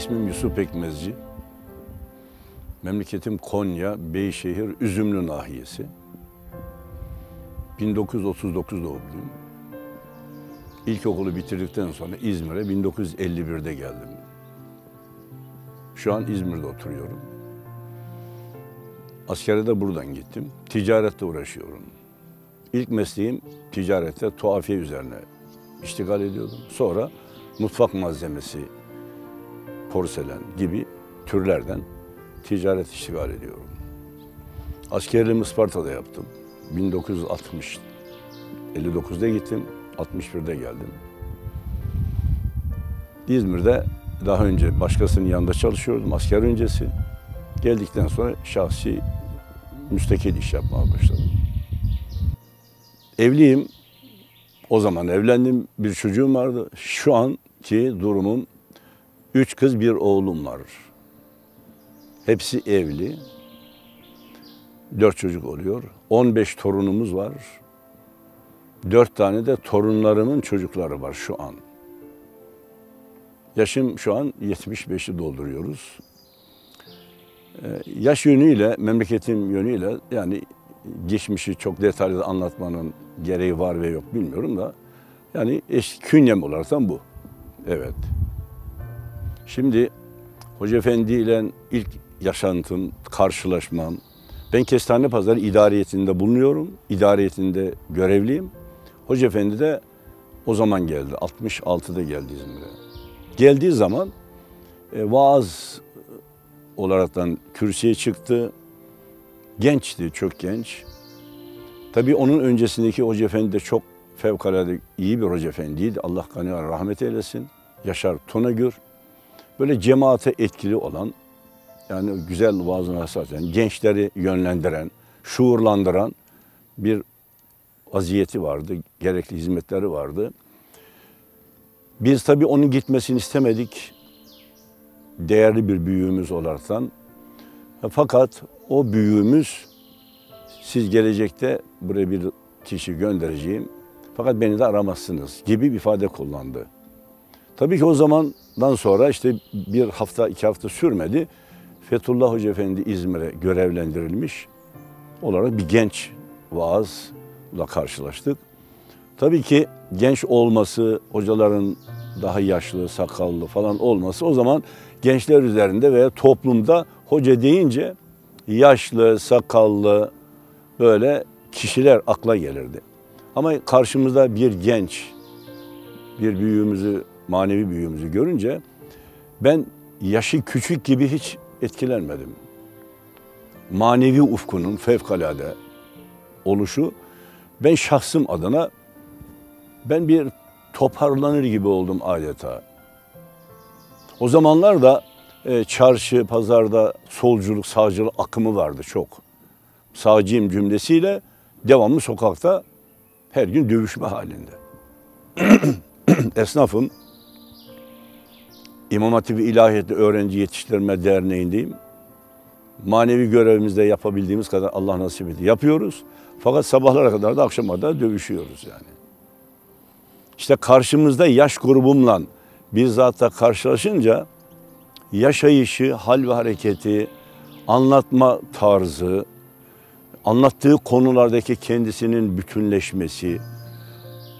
İsmim Yusuf Pekmezci. Memleketim Konya, Beyşehir, Üzümlü nahiyesi. 1939 doğumluyum. İlkokulu bitirdikten sonra İzmir'e 1951'de geldim. Şu an İzmir'de oturuyorum. Askere de buradan gittim. Ticarette uğraşıyorum. İlk mesleğim ticarette tuhafiye üzerine iştigal ediyordum. Sonra mutfak malzemesi, porselen gibi türlerden ticaret iştigal ediyorum. Askerliğimi Isparta'da yaptım. 1960 59'da gittim, 61'de geldim. İzmir'de daha önce başkasının yanında çalışıyordum asker öncesi. Geldikten sonra şahsi müstakil iş yapmaya başladım. Evliyim. O zaman evlendim. Bir çocuğum vardı. Şu anki durumum üç kız bir oğlum var. Hepsi evli. Dört çocuk oluyor. 15 torunumuz var. Dört tane de torunlarımın çocukları var şu an. Yaşım şu an 75'i dolduruyoruz. Ee, yaş yönüyle, memleketim yönüyle yani geçmişi çok detaylı anlatmanın gereği var ve yok bilmiyorum da yani eş, künyem olaraktan bu. Evet. Şimdi Hoca Efendi ile ilk yaşantım, karşılaşmam. Ben Kestane Pazarı idariyetinde bulunuyorum. İdariyetinde görevliyim. Hoca Efendi de o zaman geldi. 66'da geldi İzmir'e. Geldiği zaman e, vaaz olaraktan kürsüye çıktı. Gençti, çok genç. Tabii onun öncesindeki Hoca Efendi de çok fevkalade iyi bir Hoca Efendiydi. Allah kanı rahmet eylesin. Yaşar Tonagür. Böyle cemaate etkili olan, yani güzel vaazına hasasen, gençleri yönlendiren, şuurlandıran bir vaziyeti vardı. Gerekli hizmetleri vardı. Biz tabii onun gitmesini istemedik. Değerli bir büyüğümüz olaraktan. Fakat o büyüğümüz siz gelecekte buraya bir kişi göndereceğim fakat beni de aramazsınız gibi bir ifade kullandı. Tabii ki o zamandan sonra işte bir hafta iki hafta sürmedi. Fethullah Hoca Efendi İzmir'e görevlendirilmiş olarak bir genç vaazla karşılaştık. Tabii ki genç olması, hocaların daha yaşlı, sakallı falan olması o zaman gençler üzerinde veya toplumda hoca deyince yaşlı, sakallı böyle kişiler akla gelirdi. Ama karşımızda bir genç, bir büyüğümüzü, manevi büyüğümüzü görünce ben yaşı küçük gibi hiç etkilenmedim. Manevi ufkunun fevkalade oluşu ben şahsım adına ben bir toparlanır gibi oldum adeta. O zamanlar da e, çarşı, pazarda solculuk, sağcılık akımı vardı çok. Sağcıyım cümlesiyle devamlı sokakta her gün dövüşme halinde. Esnafım. İmam Hatibi İlahiyatı Öğrenci Yetiştirme Derneği'ndeyim. Manevi görevimizde yapabildiğimiz kadar Allah nasip etti. Yapıyoruz. Fakat sabahlara kadar da akşama kadar dövüşüyoruz yani. İşte karşımızda yaş grubumla bizzat da karşılaşınca yaşayışı, hal ve hareketi, anlatma tarzı, anlattığı konulardaki kendisinin bütünleşmesi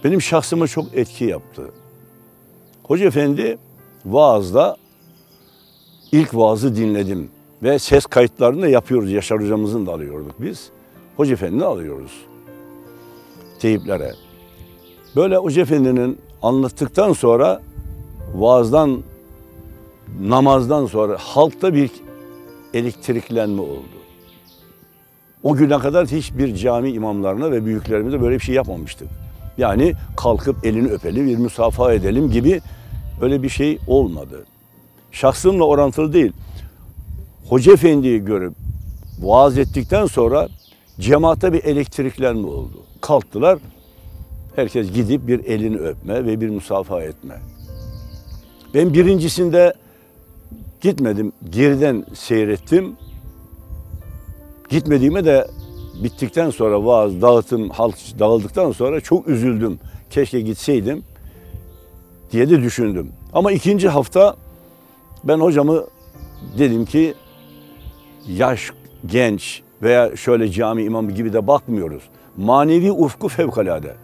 benim şahsıma çok etki yaptı. Hoca Efendi vaazda ilk vaazı dinledim ve ses kayıtlarını da yapıyoruz. Yaşar hocamızın da alıyorduk biz. Hoca Efendi'ni alıyoruz teyiplere. Böyle Hoca Efendi'nin anlattıktan sonra vaazdan, namazdan sonra halkta bir elektriklenme oldu. O güne kadar hiçbir cami imamlarına ve büyüklerimize böyle bir şey yapmamıştık. Yani kalkıp elini öpelim, bir müsafaha edelim gibi öyle bir şey olmadı. Şahsımla orantılı değil. Hoca Efendi'yi görüp vaaz ettikten sonra cemaate bir elektriklenme oldu. Kalktılar, herkes gidip bir elini öpme ve bir musafaha etme. Ben birincisinde gitmedim, geriden seyrettim. Gitmediğime de bittikten sonra vaaz, dağıtım, halk dağıldıktan sonra çok üzüldüm. Keşke gitseydim diye de düşündüm. Ama ikinci hafta Ben hocamı dedim ki yaş, genç veya şöyle cami imamı gibi de bakmıyoruz. Manevi ufku fevkalade.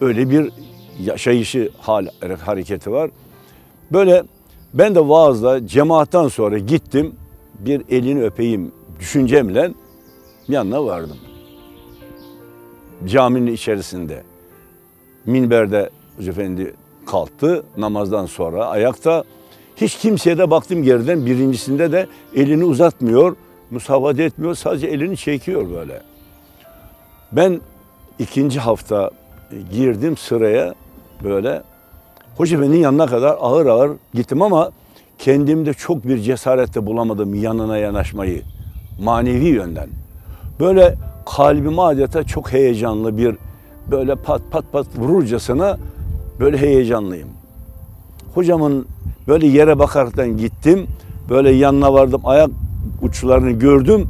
Öyle bir yaşayışı hal hareketi var. Böyle ben de vaazda cemaatten sonra gittim bir elini öpeyim düşüncemle yanına vardım. Caminin içerisinde minberde Hoca Efendi kalktı namazdan sonra ayakta. Hiç kimseye de baktım geriden birincisinde de elini uzatmıyor, musavat etmiyor sadece elini çekiyor böyle. Ben ikinci hafta girdim sıraya böyle Hoca Efendi'nin yanına kadar ağır ağır gittim ama kendimde çok bir cesarette bulamadım yanına yanaşmayı manevi yönden. Böyle kalbim adeta çok heyecanlı bir böyle pat pat pat vururcasına böyle heyecanlıyım. Hocamın böyle yere bakaraktan gittim. Böyle yanına vardım. Ayak uçlarını gördüm.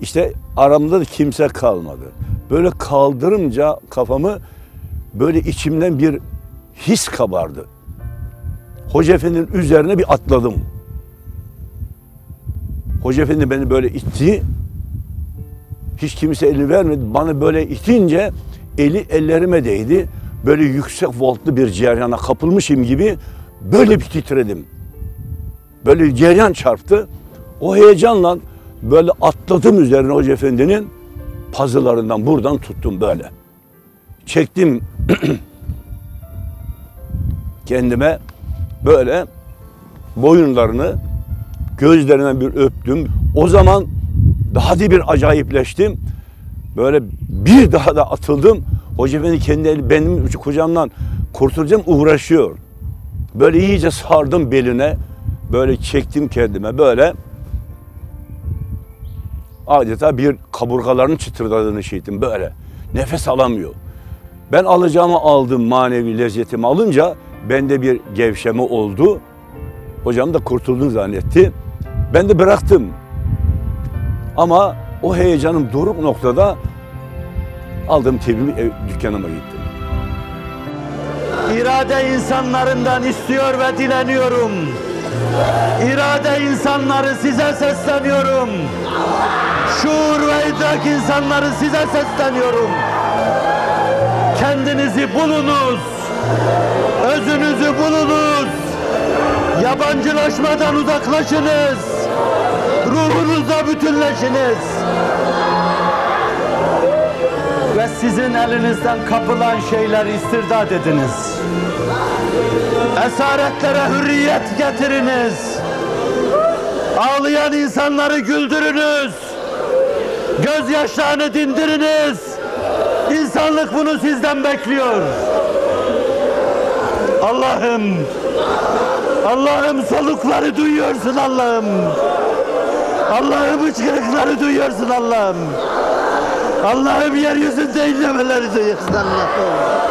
İşte aramda da kimse kalmadı. Böyle kaldırınca kafamı böyle içimden bir his kabardı. Hoca üzerine bir atladım. Hoca beni böyle itti. Hiç kimse elini vermedi. Bana böyle itince eli ellerime değdi. Böyle yüksek voltlu bir ceryana kapılmışım gibi böyle bir titredim. Böyle cereyan çarptı. O heyecanla böyle atladım üzerine Hoca Efendi'nin pazılarından buradan tuttum böyle. Çektim kendime böyle boyunlarını gözlerine bir öptüm. O zaman daha da bir acayipleştim. Böyle bir daha da atıldım. Hoca Efendi kendi eli benim kocamdan kurtulacağım uğraşıyor. Böyle iyice sardım beline. Böyle çektim kendime böyle. Adeta bir kaburgalarının çıtırdadığını işittim böyle. Nefes alamıyor. Ben alacağımı aldım manevi lezzetimi alınca bende bir gevşeme oldu. Hocam da kurtuldun zannetti. Ben de bıraktım. Ama o heyecanım doruk noktada aldım tebimi ev, dükkanıma gittim. İrade insanlarından istiyor ve dileniyorum. İrade insanları size sesleniyorum. Şuur ve idrak insanları size sesleniyorum. Kendinizi bulunuz. Özünüzü bulunuz. Yabancılaşmadan uzaklaşınız. Ruhunuzla bütünleşiniz. Ve sizin elinizden kapılan şeyler istirdat ediniz. Esaretlere hürriyet getiriniz. Ağlayan insanları güldürünüz. Gözyaşlarını dindiriniz. İnsanlık bunu sizden bekliyor. Allah'ım, Allah'ım solukları duyuyorsun Allah'ım. Allah'ım hıçkırıkları duyuyorsun Allah'ım. Allah'ım yeryüzünde inlemeleri duyuyorsun Allah'ım.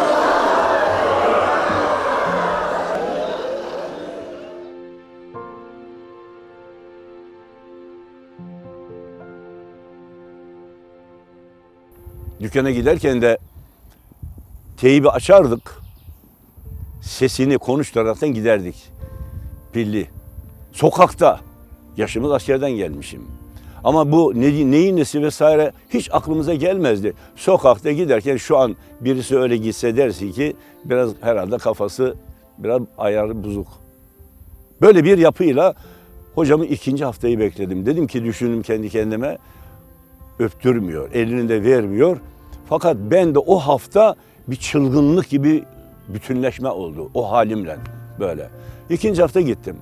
Dükkana giderken de teybi açardık. Sesini konuşturaraktan giderdik. Pilli. Sokakta. Yaşımız askerden gelmişim. Ama bu ne, neyin nesi vesaire hiç aklımıza gelmezdi. Sokakta giderken şu an birisi öyle gitse dersin ki biraz herhalde kafası biraz ayarı bozuk. Böyle bir yapıyla hocamın ikinci haftayı bekledim. Dedim ki düşündüm kendi kendime öptürmüyor, elini de vermiyor. Fakat ben de o hafta bir çılgınlık gibi bütünleşme oldu o halimle böyle. İkinci hafta gittim.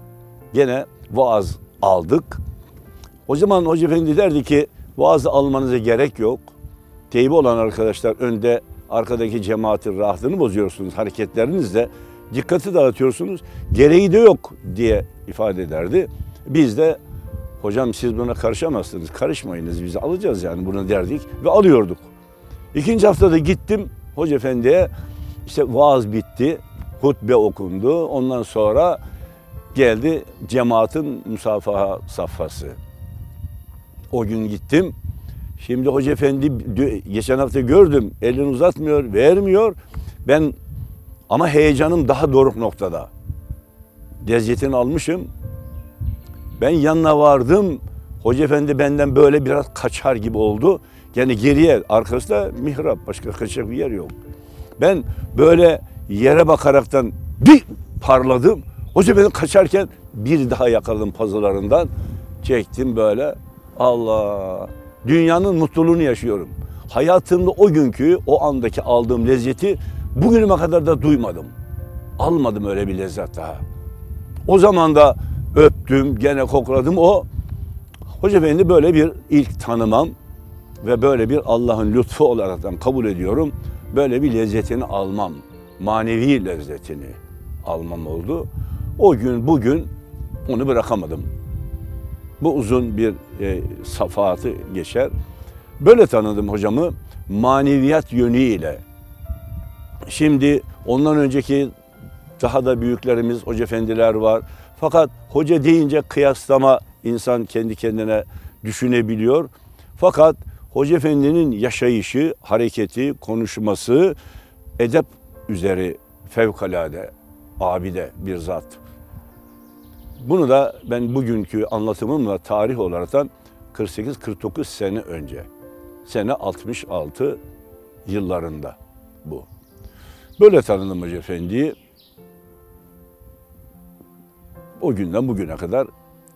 Gene vaaz aldık. O zaman Hoca Efendi derdi ki vaazı almanıza gerek yok. Teybi olan arkadaşlar önde arkadaki cemaatin rahatını bozuyorsunuz hareketlerinizle. Dikkati dağıtıyorsunuz. Gereği de yok diye ifade ederdi. Biz de hocam siz buna karışamazsınız. Karışmayınız biz alacağız yani bunu derdik ve alıyorduk. İkinci haftada gittim Hoca Efendi'ye işte vaaz bitti. Hutbe okundu. Ondan sonra geldi cemaatin musafaha safhası. O gün gittim. Şimdi Hoca Efendi geçen hafta gördüm. Elini uzatmıyor, vermiyor. Ben ama heyecanım daha doruk noktada. Lezzetini almışım. Ben yanına vardım. Hoca efendi benden böyle biraz kaçar gibi oldu. Yani geriye arkasında mihrap başka kaçacak bir yer yok. Ben böyle yere bakaraktan bir parladım. Hoca efendi kaçarken bir daha yakaladım pazılarından. Çektim böyle. Allah. Dünyanın mutluluğunu yaşıyorum. Hayatımda o günkü, o andaki aldığım lezzeti bugünüme kadar da duymadım. Almadım öyle bir lezzet daha. O zaman da öptüm, gene kokladım. O Hoca Efendi böyle bir ilk tanımam ve böyle bir Allah'ın lütfu olaraktan kabul ediyorum. Böyle bir lezzetini almam, manevi lezzetini almam oldu. O gün bugün onu bırakamadım. Bu uzun bir e, safahatı geçer. Böyle tanıdım hocamı maneviyat yönüyle. Şimdi ondan önceki daha da büyüklerimiz, hoca efendiler var. Fakat hoca deyince kıyaslama insan kendi kendine düşünebiliyor. Fakat hoca efendinin yaşayışı, hareketi, konuşması edep üzeri fevkalade, abide bir zat. Bunu da ben bugünkü anlatımımla tarih olaraktan 48-49 sene önce, sene 66 yıllarında bu. Böyle tanıdım Hoca Efendi'yi. O günden bugüne kadar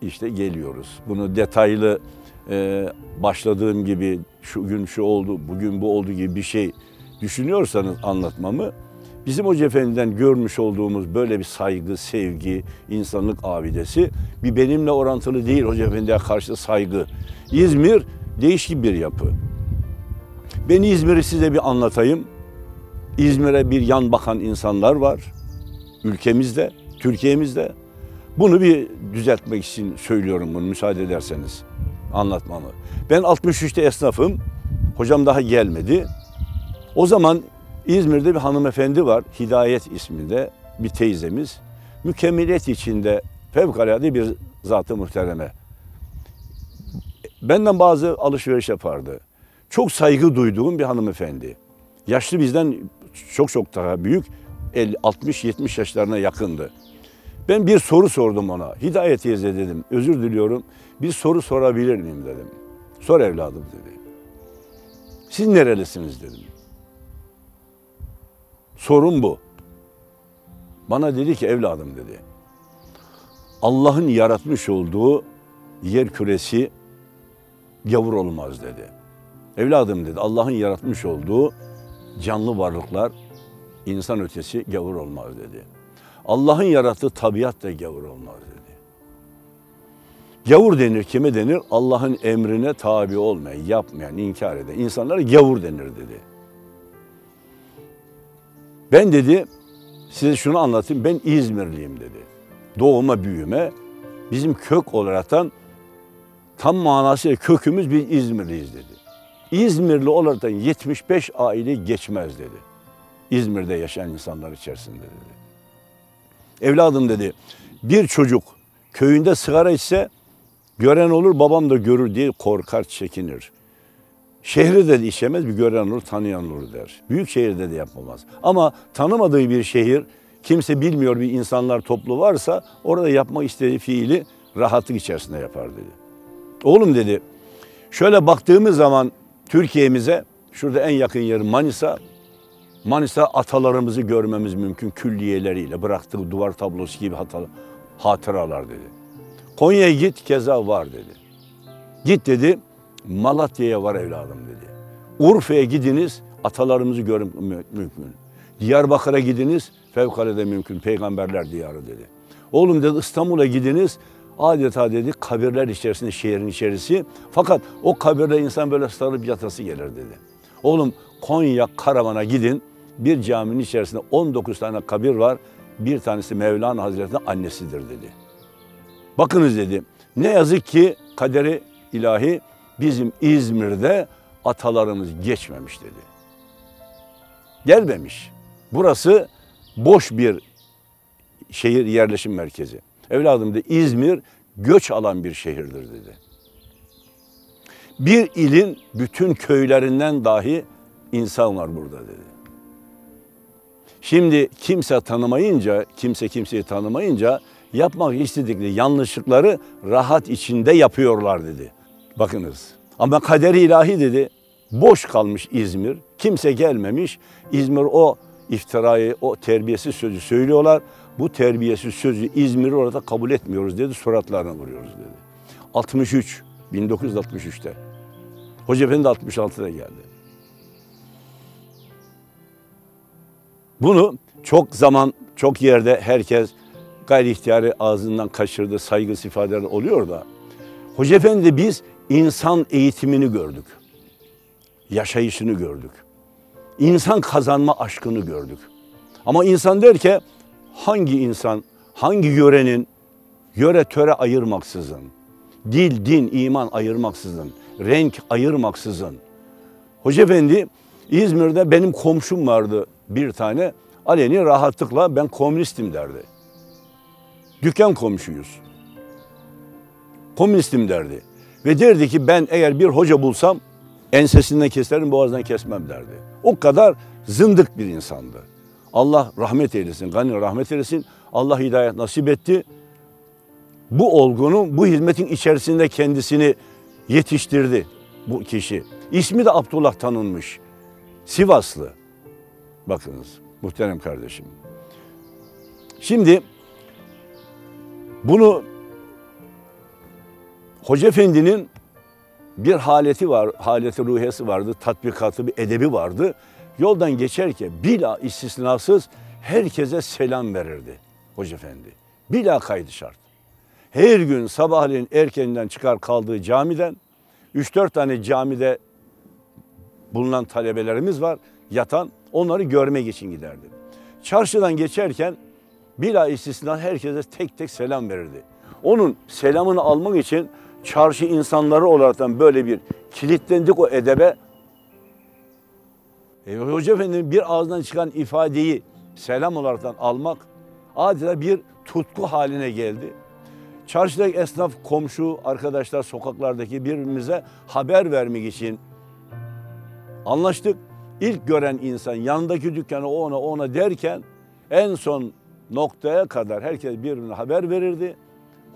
işte geliyoruz. Bunu detaylı e, başladığım gibi şu gün şu oldu, bugün bu oldu gibi bir şey düşünüyorsanız anlatmamı bizim Hoca Efendi'den görmüş olduğumuz böyle bir saygı, sevgi, insanlık abidesi bir benimle orantılı değil Hoca Efendi'ye karşı saygı. İzmir değişik bir yapı. Ben İzmir'i size bir anlatayım. İzmir'e bir yan bakan insanlar var. Ülkemizde, Türkiye'mizde. Bunu bir düzeltmek için söylüyorum bunu müsaade ederseniz anlatmamı. Ben 63'te esnafım. Hocam daha gelmedi. O zaman İzmir'de bir hanımefendi var. Hidayet isminde bir teyzemiz. Mükemmeliyet içinde fevkalade bir zatı muhtereme. Benden bazı alışveriş yapardı. Çok saygı duyduğum bir hanımefendi. Yaşlı bizden çok çok daha büyük. 60-70 yaşlarına yakındı. Ben bir soru sordum ona. Hidayet teyze dedim. Özür diliyorum. Bir soru sorabilir miyim dedim. Sor evladım dedi. Siz nerelisiniz dedim. Sorun bu. Bana dedi ki evladım dedi. Allah'ın yaratmış olduğu yer küresi gavur olmaz dedi. Evladım dedi Allah'ın yaratmış olduğu canlı varlıklar insan ötesi gavur olmaz dedi. Allah'ın yarattığı tabiat da gavur olmaz dedi. Gavur denir kime denir? Allah'ın emrine tabi olmayan, yapmayan, inkar eden insanlara gavur denir dedi. Ben dedi size şunu anlatayım ben İzmirliyim dedi. Doğuma büyüme bizim kök olaraktan tam manasıyla kökümüz biz İzmirliyiz dedi. İzmirli olaraktan 75 aile geçmez dedi. İzmir'de yaşayan insanlar içerisinde dedi. Evladım dedi bir çocuk köyünde sigara içse gören olur babam da görür diye korkar çekinir. Şehri de işemez bir gören olur tanıyan olur der. Büyük şehirde de yapmamaz. Ama tanımadığı bir şehir kimse bilmiyor bir insanlar toplu varsa orada yapmak istediği fiili rahatlık içerisinde yapar dedi. Oğlum dedi şöyle baktığımız zaman Türkiye'mize şurada en yakın yer Manisa. Manisa atalarımızı görmemiz mümkün külliyeleriyle bıraktığı duvar tablosu gibi hatıralar dedi. Konya'ya git keza var dedi. Git dedi Malatya'ya var evladım dedi. Urfa'ya gidiniz atalarımızı görmek mümkün. Diyarbakır'a gidiniz fevkalade mümkün peygamberler diyarı dedi. Oğlum dedi İstanbul'a gidiniz adeta dedi kabirler içerisinde şehrin içerisi. Fakat o kabirde insan böyle sarılıp yatası gelir dedi. Oğlum Konya Karaman'a gidin bir caminin içerisinde 19 tane kabir var. Bir tanesi Mevlana Hazretleri'nin annesidir dedi. Bakınız dedi ne yazık ki kaderi ilahi bizim İzmir'de atalarımız geçmemiş dedi. Gelmemiş. Burası boş bir şehir yerleşim merkezi. Evladım dedi İzmir göç alan bir şehirdir dedi. Bir ilin bütün köylerinden dahi insan var burada dedi. Şimdi kimse tanımayınca, kimse kimseyi tanımayınca yapmak istedikleri yanlışlıkları rahat içinde yapıyorlar dedi. Bakınız ama kaderi ilahi dedi boş kalmış İzmir. Kimse gelmemiş. İzmir o iftirayı, o terbiyesiz sözü söylüyorlar. Bu terbiyesiz sözü İzmir'i orada kabul etmiyoruz dedi. Suratlarına vuruyoruz dedi. 63, 1963'te. Hoca Efendi 66'da geldi. Bunu çok zaman, çok yerde herkes gayri ihtiyari ağzından kaçırdı, saygı ifadeler oluyor da. Hoca Efendi biz insan eğitimini gördük. Yaşayışını gördük. İnsan kazanma aşkını gördük. Ama insan der ki hangi insan, hangi yörenin yöre töre ayırmaksızın, dil, din, iman ayırmaksızın, renk ayırmaksızın. Hoca Efendi İzmir'de benim komşum vardı bir tane. Aleni rahatlıkla ben komünistim derdi. Dükkan komşuyuz. Komünistim derdi. Ve derdi ki ben eğer bir hoca bulsam ensesinden keserim boğazdan kesmem derdi. O kadar zındık bir insandı. Allah rahmet eylesin, gani rahmet eylesin. Allah hidayet nasip etti. Bu olgunun, bu hizmetin içerisinde kendisini yetiştirdi bu kişi. İsmi de Abdullah tanınmış. Sivaslı. Bakınız muhterem kardeşim. Şimdi bunu Hoca Efendi'nin bir haleti var, haleti ruhiyesi vardı, tatbikatı bir edebi vardı. Yoldan geçerken bila istisnasız herkese selam verirdi Hoca Efendi. Bila kaydı şart. Her gün sabahleyin erkenden çıkar kaldığı camiden 3-4 tane camide bulunan talebelerimiz var yatan onları görmek için giderdi. Çarşıdan geçerken bila istisna herkese tek tek selam verirdi. Onun selamını almak için çarşı insanları olaraktan böyle bir kilitlendik o edebe. E, Hoca Efendi'nin bir ağızdan çıkan ifadeyi selam olaraktan almak adeta bir tutku haline geldi. Çarşıdaki esnaf, komşu, arkadaşlar sokaklardaki birbirimize haber vermek için anlaştık. İlk gören insan yanındaki dükkanı ona ona derken en son noktaya kadar herkes birbirine haber verirdi.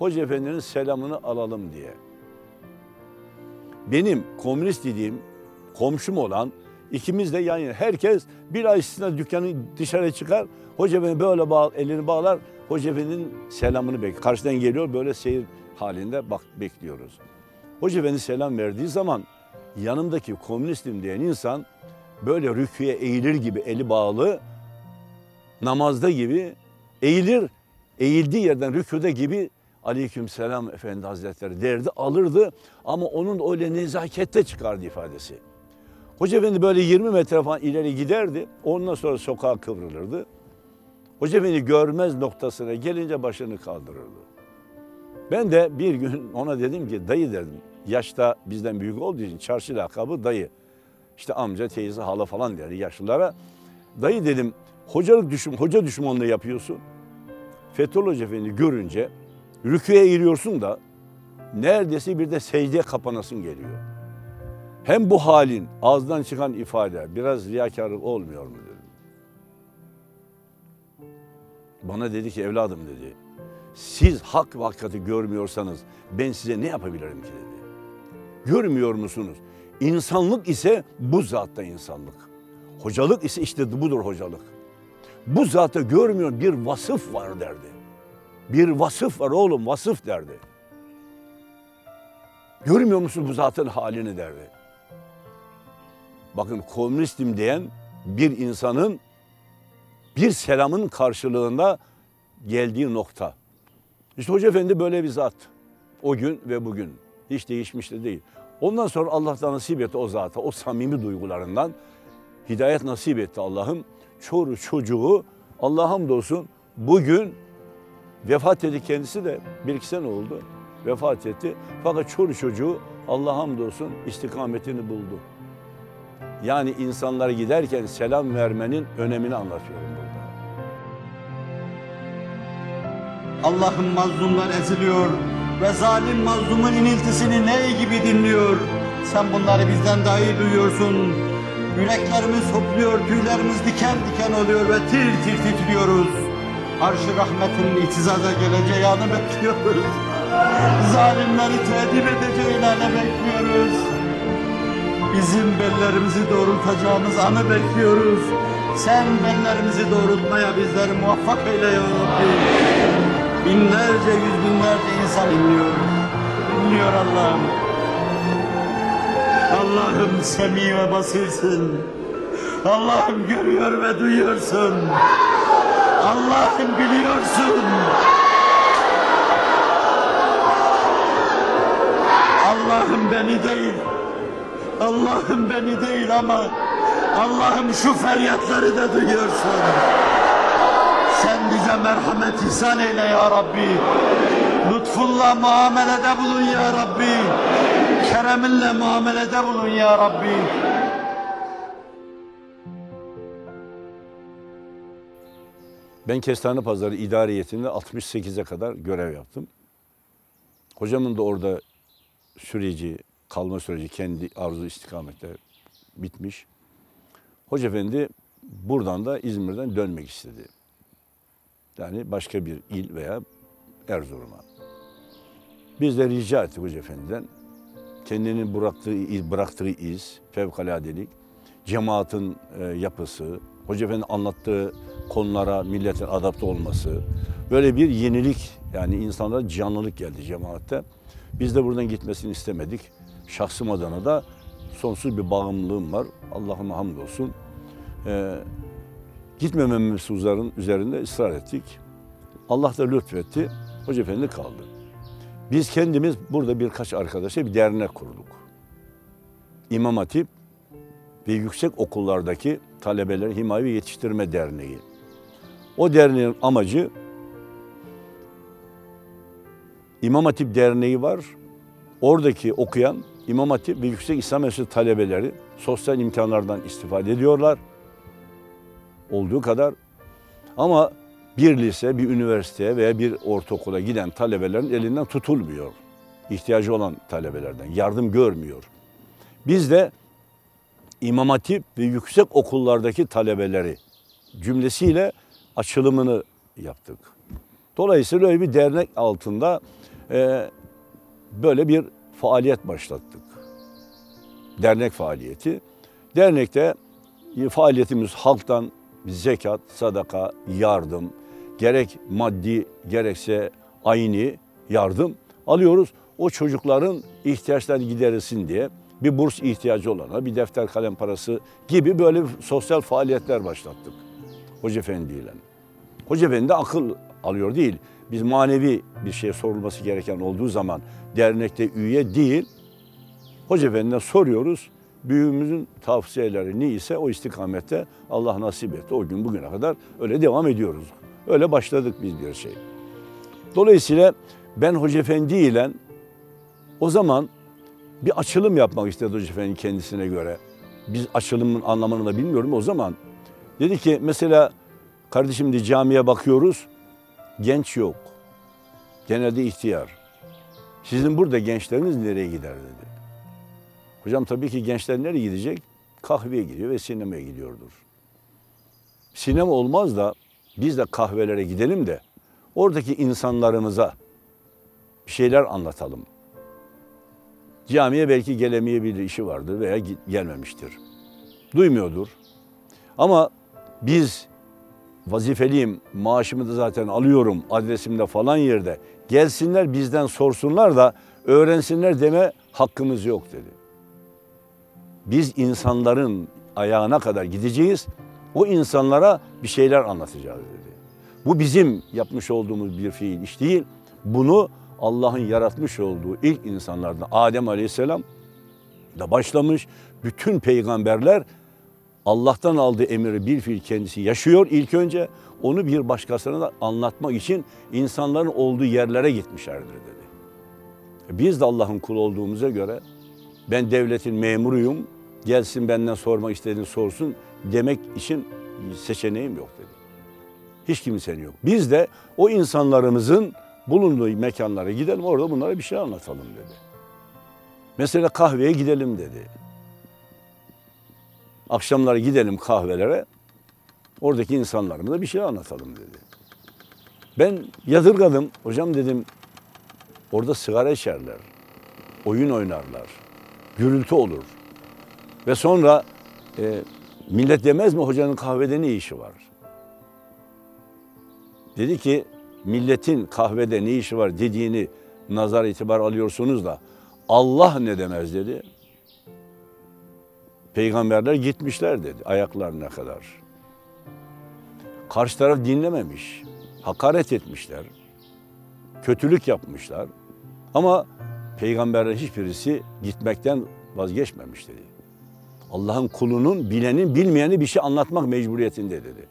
Hoca Efendi'nin selamını alalım diye. Benim komünist dediğim komşum olan ikimiz de yan yana. Herkes bir ay içinde dükkanı dışarı çıkar. Hoca Efendi böyle bağ, elini bağlar. Hoca Efendi'nin selamını bekliyor. Karşıdan geliyor böyle seyir halinde bak bekliyoruz. Hoca Efendi selam verdiği zaman yanımdaki komünistim diyen insan böyle rüküye eğilir gibi eli bağlı namazda gibi eğilir eğildiği yerden rüküde gibi aleyküm selam efendi hazretleri derdi alırdı ama onun öyle nezakette çıkardı ifadesi. Hoca Efendi böyle 20 metre falan ileri giderdi ondan sonra sokağa kıvrılırdı. Hoca Efendi görmez noktasına gelince başını kaldırırdı. Ben de bir gün ona dedim ki dayı dedim yaşta bizden büyük olduğu için çarşı lakabı dayı. İşte amca, teyze, hala falan der yaşlılara. Dayı dedim hocalık düşün, hoca düşmanlığı yapıyorsun. Fethullah Hoca Efendi görünce rüküye eğiliyorsun da neredeyse bir de secdeye kapanasın geliyor. Hem bu halin ağızdan çıkan ifade biraz riyakarlık olmuyor mu dedim. Bana dedi ki evladım dedi. Siz hak ve hakikati görmüyorsanız ben size ne yapabilirim ki dedi. Görmüyor musunuz? İnsanlık ise bu zatta insanlık. Hocalık ise işte budur hocalık. Bu zatta görmüyor bir vasıf var derdi. Bir vasıf var oğlum vasıf derdi. Görmüyor musun bu zatın halini derdi. Bakın komünistim diyen bir insanın bir selamın karşılığında geldiği nokta. İşte Hoca Efendi böyle bir zat. O gün ve bugün. Hiç değişmiş de değil. Ondan sonra Allah'tan nasip etti o zata, o samimi duygularından hidayet nasip etti Allah'ım. Çoru çocuğu Allah'a hamdolsun bugün vefat etti kendisi de bir iki sene oldu. Vefat etti. Fakat çoru çocuğu Allah'a hamdolsun istikametini buldu. Yani insanlara giderken selam vermenin önemini anlatıyorum burada. Allah'ın mazlumlar eziliyor ve zalim mazlumun iniltisini ney gibi dinliyor. Sen bunları bizden daha iyi duyuyorsun. Yüreklerimiz hopluyor, tüylerimiz diken diken oluyor ve tir tir titriyoruz. Arş-ı rahmetinin itizaza geleceği bekliyoruz. Zalimleri tedip edeceğin anı bekliyoruz. Bizim bellerimizi doğrultacağımız anı bekliyoruz. Sen bellerimizi doğrultmaya bizleri muvaffak eyle ya Rabbi. Binlerce, yüz binlerce insan dinliyor. Dinliyor Allah'ım. Allah'ım semi ve basirsin. Allah'ım görüyor ve duyuyorsun. Allah'ım biliyorsun. Allah'ım beni değil. Allah'ım beni değil ama Allah'ım şu feryatları da duyuyorsun. Sen bize merhamet ihsan eyle ya Rabbi. Lütfunla muamelede bulun ya Rabbi. Kereminle muamelede bulun ya Rabbi. Ben Kestane Pazarı idariyetinde 68'e kadar görev yaptım. Hocamın da orada süreci, kalma süreci kendi arzu istikamette bitmiş. Hoca Efendi buradan da İzmir'den dönmek istedi. Yani başka bir il veya Erzurum'a. Biz de rica ettik Hoca Efendi'den. Kendini bıraktığı iz, bıraktığı iz, fevkaladelik, cemaatin e, yapısı, Hoca Efendi anlattığı konulara milletin adapte olması, böyle bir yenilik yani insanlara canlılık geldi cemaatte. Biz de buradan gitmesini istemedik. Şahsım adına da sonsuz bir bağımlılığım var. Allah'ıma hamdolsun. Ee, gitmememiz üzerinde, ısrar ettik. Allah da lütfetti. Hoca Efendi kaldı. Biz kendimiz burada birkaç arkadaşa bir dernek kurduk. İmam Hatip ve yüksek okullardaki talebeleri himaye ve yetiştirme derneği. O derneğin amacı İmam Hatip Derneği var. Oradaki okuyan İmam Hatip ve Yüksek İslam Üniversitesi talebeleri sosyal imkanlardan istifade ediyorlar. Olduğu kadar. Ama bir lise, bir üniversiteye veya bir ortaokula giden talebelerin elinden tutulmuyor. İhtiyacı olan talebelerden yardım görmüyor. Biz de İmam Hatip ve yüksek okullardaki talebeleri cümlesiyle açılımını yaptık. Dolayısıyla öyle bir dernek altında e, böyle bir faaliyet başlattık. Dernek faaliyeti. Dernekte e, faaliyetimiz halktan zekat, sadaka, yardım, gerek maddi gerekse ayni yardım alıyoruz. O çocukların ihtiyaçlarını giderilsin diye bir burs ihtiyacı olana, bir defter kalem parası gibi böyle sosyal faaliyetler başlattık Hoca Efendi ile. Hoca Efendi de akıl alıyor değil. Biz manevi bir şey sorulması gereken olduğu zaman dernekte üye değil, Hoca Efendi'ne soruyoruz. Büyüğümüzün tavsiyeleri neyse o istikamette Allah nasip etti. O gün bugüne kadar öyle devam ediyoruz. Öyle başladık biz bir şey. Dolayısıyla ben Hoca Efendi ile o zaman bir açılım yapmak istedi Hoca Efendi kendisine göre. Biz açılımın anlamını da bilmiyorum o zaman. Dedi ki mesela kardeşim de camiye bakıyoruz. Genç yok. Genelde ihtiyar. Sizin burada gençleriniz nereye gider dedi. Hocam tabii ki gençler nereye gidecek? Kahveye gidiyor ve sinemaya gidiyordur. Sinema olmaz da biz de kahvelere gidelim de oradaki insanlarımıza bir şeyler anlatalım. Camiye belki gelemeyebilir işi vardır veya gelmemiştir. Duymuyordur. Ama biz vazifeliyim, maaşımı da zaten alıyorum adresimde falan yerde. Gelsinler bizden sorsunlar da öğrensinler deme hakkımız yok dedi. Biz insanların ayağına kadar gideceğiz. O insanlara bir şeyler anlatacağız dedi. Bu bizim yapmış olduğumuz bir fiil iş değil. Bunu Allah'ın yaratmış olduğu ilk insanlardan Adem Aleyhisselam da başlamış. Bütün peygamberler Allah'tan aldığı emri bir fiil kendisi yaşıyor ilk önce. Onu bir başkasına da anlatmak için insanların olduğu yerlere gitmişlerdir dedi. Biz de Allah'ın kulu olduğumuza göre ben devletin memuruyum. Gelsin benden sormak istediğini sorsun demek için seçeneğim yok dedi. Hiç kimsenin yok. Biz de o insanlarımızın bulunduğu mekanlara gidelim orada bunlara bir şey anlatalım dedi. Mesela kahveye gidelim dedi. Akşamları gidelim kahvelere. Oradaki insanlarımıza bir şey anlatalım dedi. Ben yadırgadım. Hocam dedim orada sigara içerler. Oyun oynarlar. Gürültü olur. Ve sonra e, millet demez mi hocanın kahvede ne işi var? Dedi ki milletin kahvede ne işi var dediğini nazar itibar alıyorsunuz da Allah ne demez dedi. Peygamberler gitmişler dedi ayaklarına kadar. Karşı taraf dinlememiş. Hakaret etmişler. Kötülük yapmışlar. Ama peygamberler hiçbirisi gitmekten vazgeçmemiş dedi. Allah'ın kulunun bilenin bilmeyeni bir şey anlatmak mecburiyetinde dedi.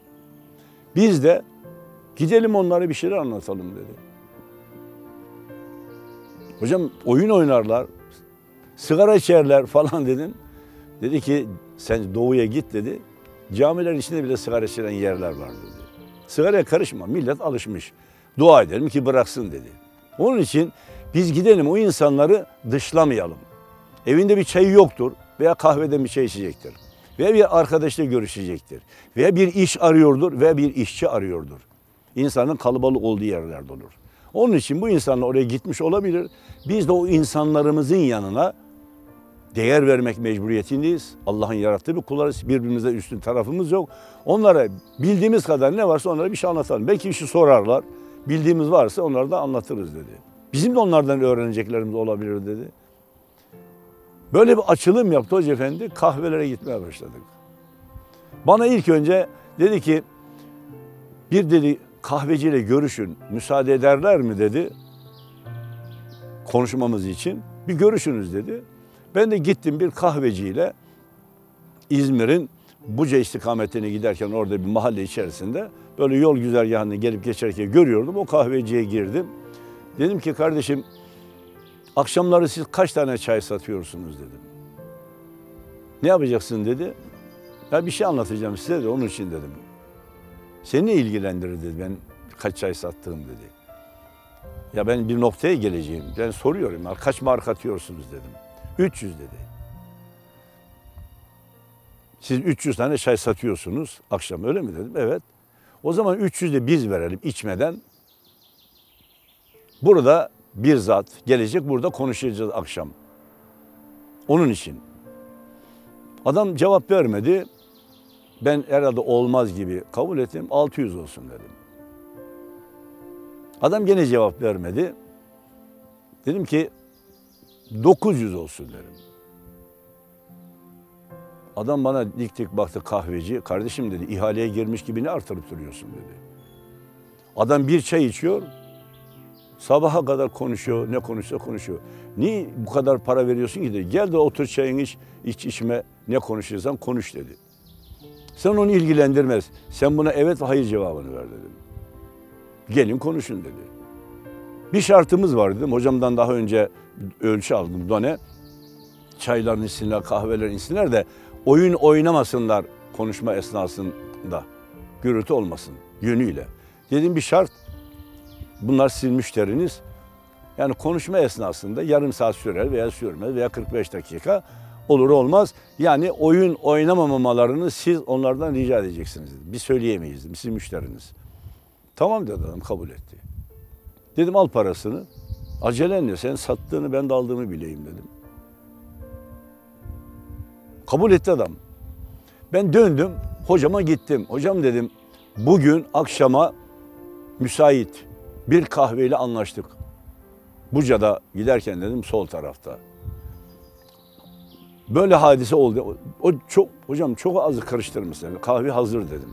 Biz de gidelim onlara bir şeyler anlatalım dedi. Hocam oyun oynarlar, sigara içerler falan dedim. Dedi ki sen doğuya git dedi. Camilerin içinde bile sigara içilen yerler var dedi. Sigaraya karışma millet alışmış. Dua edelim ki bıraksın dedi. Onun için biz gidelim o insanları dışlamayalım. Evinde bir çayı yoktur veya kahvede bir çay içecektir. Veya bir arkadaşla görüşecektir. Veya bir iş arıyordur veya bir işçi arıyordur. İnsanın kalabalık olduğu yerlerde olur. Onun için bu insanlar oraya gitmiş olabilir. Biz de o insanlarımızın yanına değer vermek mecburiyetindeyiz. Allah'ın yarattığı bir kullarız. Birbirimize üstün tarafımız yok. Onlara bildiğimiz kadar ne varsa onlara bir şey anlatalım. Belki bir şey sorarlar. Bildiğimiz varsa onları da anlatırız dedi. Bizim de onlardan öğreneceklerimiz olabilir dedi. Böyle bir açılım yaptı Hoca Efendi. Kahvelere gitmeye başladık. Bana ilk önce dedi ki bir dedi kahveciyle görüşün müsaade ederler mi dedi konuşmamız için. Bir görüşünüz dedi. Ben de gittim bir kahveciyle İzmir'in Buca istikametine giderken orada bir mahalle içerisinde böyle yol güzergahını gelip geçerken görüyordum. O kahveciye girdim. Dedim ki kardeşim akşamları siz kaç tane çay satıyorsunuz dedim. Ne yapacaksın dedi. Ya bir şey anlatacağım size de onun için dedim. Seni ilgilendirir dedi ben kaç çay sattığım dedi. Ya ben bir noktaya geleceğim. Ben soruyorum kaç marka atıyorsunuz dedim. 300 dedi. Siz 300 tane çay satıyorsunuz akşam öyle mi dedim. Evet. O zaman 300 de biz verelim içmeden. Burada bir zat gelecek burada konuşacağız akşam. Onun için. Adam cevap vermedi. Ben herhalde olmaz gibi kabul ettim. 600 olsun dedim. Adam gene cevap vermedi. Dedim ki 900 olsun dedim. Adam bana dik dik baktı kahveci. Kardeşim dedi ihaleye girmiş gibi ne artırıp duruyorsun dedi. Adam bir çay içiyor. Sabaha kadar konuşuyor. Ne konuşsa konuşuyor. Niye bu kadar para veriyorsun ki dedi. Gel de otur çayını iç, iç içme. Ne konuşuyorsan konuş dedi. Sen onu ilgilendirmez. Sen buna evet ve hayır cevabını ver dedim. Gelin konuşun dedi. Bir şartımız var dedim. Hocamdan daha önce ölçü aldım done. Çayların içsinler, kahvelerin içsinler de oyun oynamasınlar konuşma esnasında. Gürültü olmasın yönüyle. Dedim bir şart. Bunlar sizin müşteriniz. Yani konuşma esnasında yarım saat sürer veya sürmez veya 45 dakika olur olmaz. Yani oyun oynamamalarını siz onlardan rica edeceksiniz. Dedim. Biz söyleyemeyiz. Dedim. Sizin müşteriniz. Tamam dedi adam kabul etti. Dedim al parasını. Acelen ne? Sen sattığını ben de aldığımı bileyim dedim. Kabul etti adam. Ben döndüm, hocama gittim. Hocam dedim, bugün akşama müsait bir kahveyle anlaştık. Buca'da giderken dedim sol tarafta. Böyle hadise oldu. O çok hocam çok az karıştırmışsın. Kahve hazır dedim.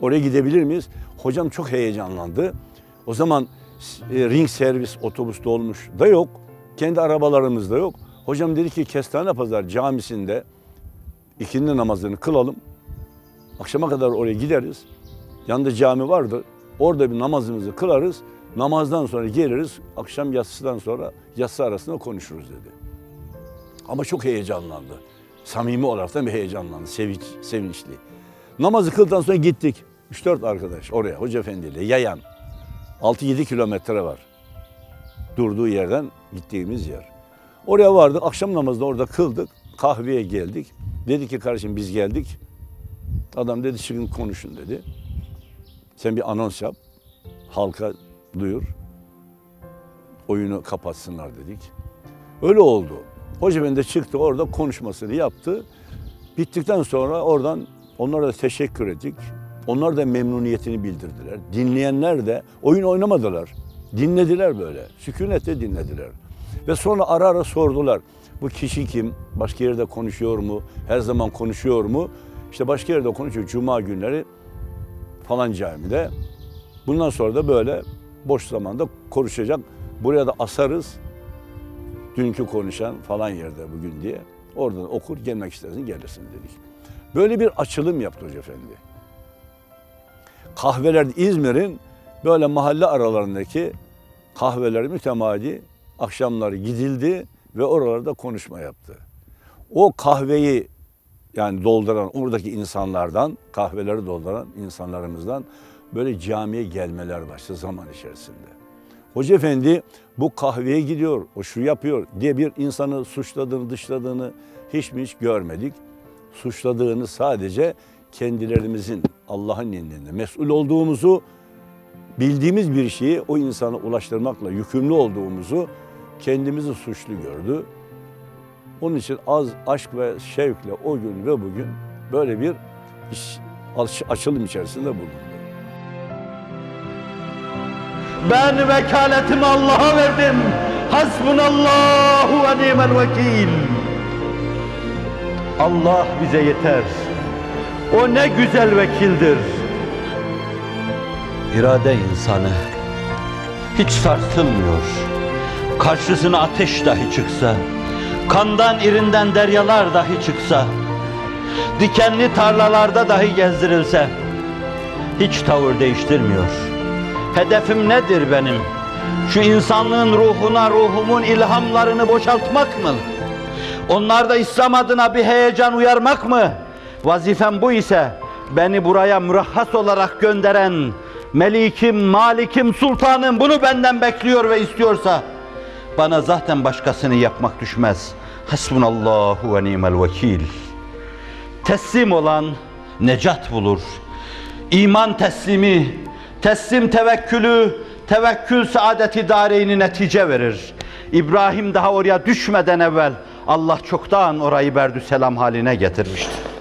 Oraya gidebilir miyiz? Hocam çok heyecanlandı. O zaman e, ring servis otobüs dolmuş da yok. Kendi arabalarımız da yok. Hocam dedi ki Kestane Pazar camisinde ikindi namazını kılalım. Akşama kadar oraya gideriz. Yanında cami vardı. Orada bir namazımızı kılarız. Namazdan sonra geliriz. Akşam yatsıdan sonra yatsı arasında konuşuruz dedi. Ama çok heyecanlandı. Samimi olarak da bir heyecanlandı. Sevinç, sevinçli. Namazı kıldıktan sonra gittik. 3-4 arkadaş oraya Hoca Efendi ile yayan. 6-7 kilometre var. Durduğu yerden gittiğimiz yer. Oraya vardık. Akşam namazını orada kıldık. Kahveye geldik. Dedi ki kardeşim biz geldik. Adam dedi çıkın konuşun dedi. Sen bir anons yap. halka duyur. Oyunu kapatsınlar dedik. Öyle oldu. Hoca de çıktı orada konuşmasını yaptı. Bittikten sonra oradan onlara da teşekkür ettik. Onlar da memnuniyetini bildirdiler. Dinleyenler de oyun oynamadılar. Dinlediler böyle. Sükunetle dinlediler. Ve sonra ara ara sordular. Bu kişi kim? Başka yerde konuşuyor mu? Her zaman konuşuyor mu? İşte başka yerde konuşuyor. Cuma günleri falan camide. Bundan sonra da böyle boş zamanda konuşacak. Buraya da asarız. Dünkü konuşan falan yerde bugün diye. Oradan okur, gelmek istersin gelirsin dedik. Böyle bir açılım yaptı Hoca Efendi. Kahveler İzmir'in böyle mahalle aralarındaki kahveler mütemadi akşamları gidildi ve oralarda konuşma yaptı. O kahveyi yani dolduran oradaki insanlardan, kahveleri dolduran insanlarımızdan böyle camiye gelmeler başladı zaman içerisinde. Hoca Efendi bu kahveye gidiyor, o şu yapıyor diye bir insanı suçladığını, dışladığını hiç mi hiç görmedik. Suçladığını sadece kendilerimizin Allah'ın indinde mesul olduğumuzu bildiğimiz bir şeyi o insana ulaştırmakla yükümlü olduğumuzu kendimizi suçlu gördü. Onun için az aşk ve şevkle o gün ve bugün böyle bir iş, aç- açılım içerisinde bulundu. Ben vekaletimi Allah'a verdim. Hasbunallahu ve ni'mel vekil. Allah bize yeter. O ne güzel vekildir. İrade insanı hiç sarsılmıyor. Karşısına ateş dahi çıksa, kandan irinden deryalar dahi çıksa, dikenli tarlalarda dahi gezdirilse, hiç tavır değiştirmiyor. Hedefim nedir benim? Şu insanlığın ruhuna ruhumun ilhamlarını boşaltmak mı? Onlarda İslam adına bir heyecan uyarmak mı? Vazifem bu ise beni buraya mürahhas olarak gönderen Melikim, Malikim, Sultanım bunu benden bekliyor ve istiyorsa bana zaten başkasını yapmak düşmez. Hasbunallahu ve ni'mel vekil. Teslim olan necat bulur. İman teslimi, teslim tevekkülü, tevekkül saadeti dareyni netice verir. İbrahim daha oraya düşmeden evvel Allah çoktan orayı berdü selam haline getirmiştir.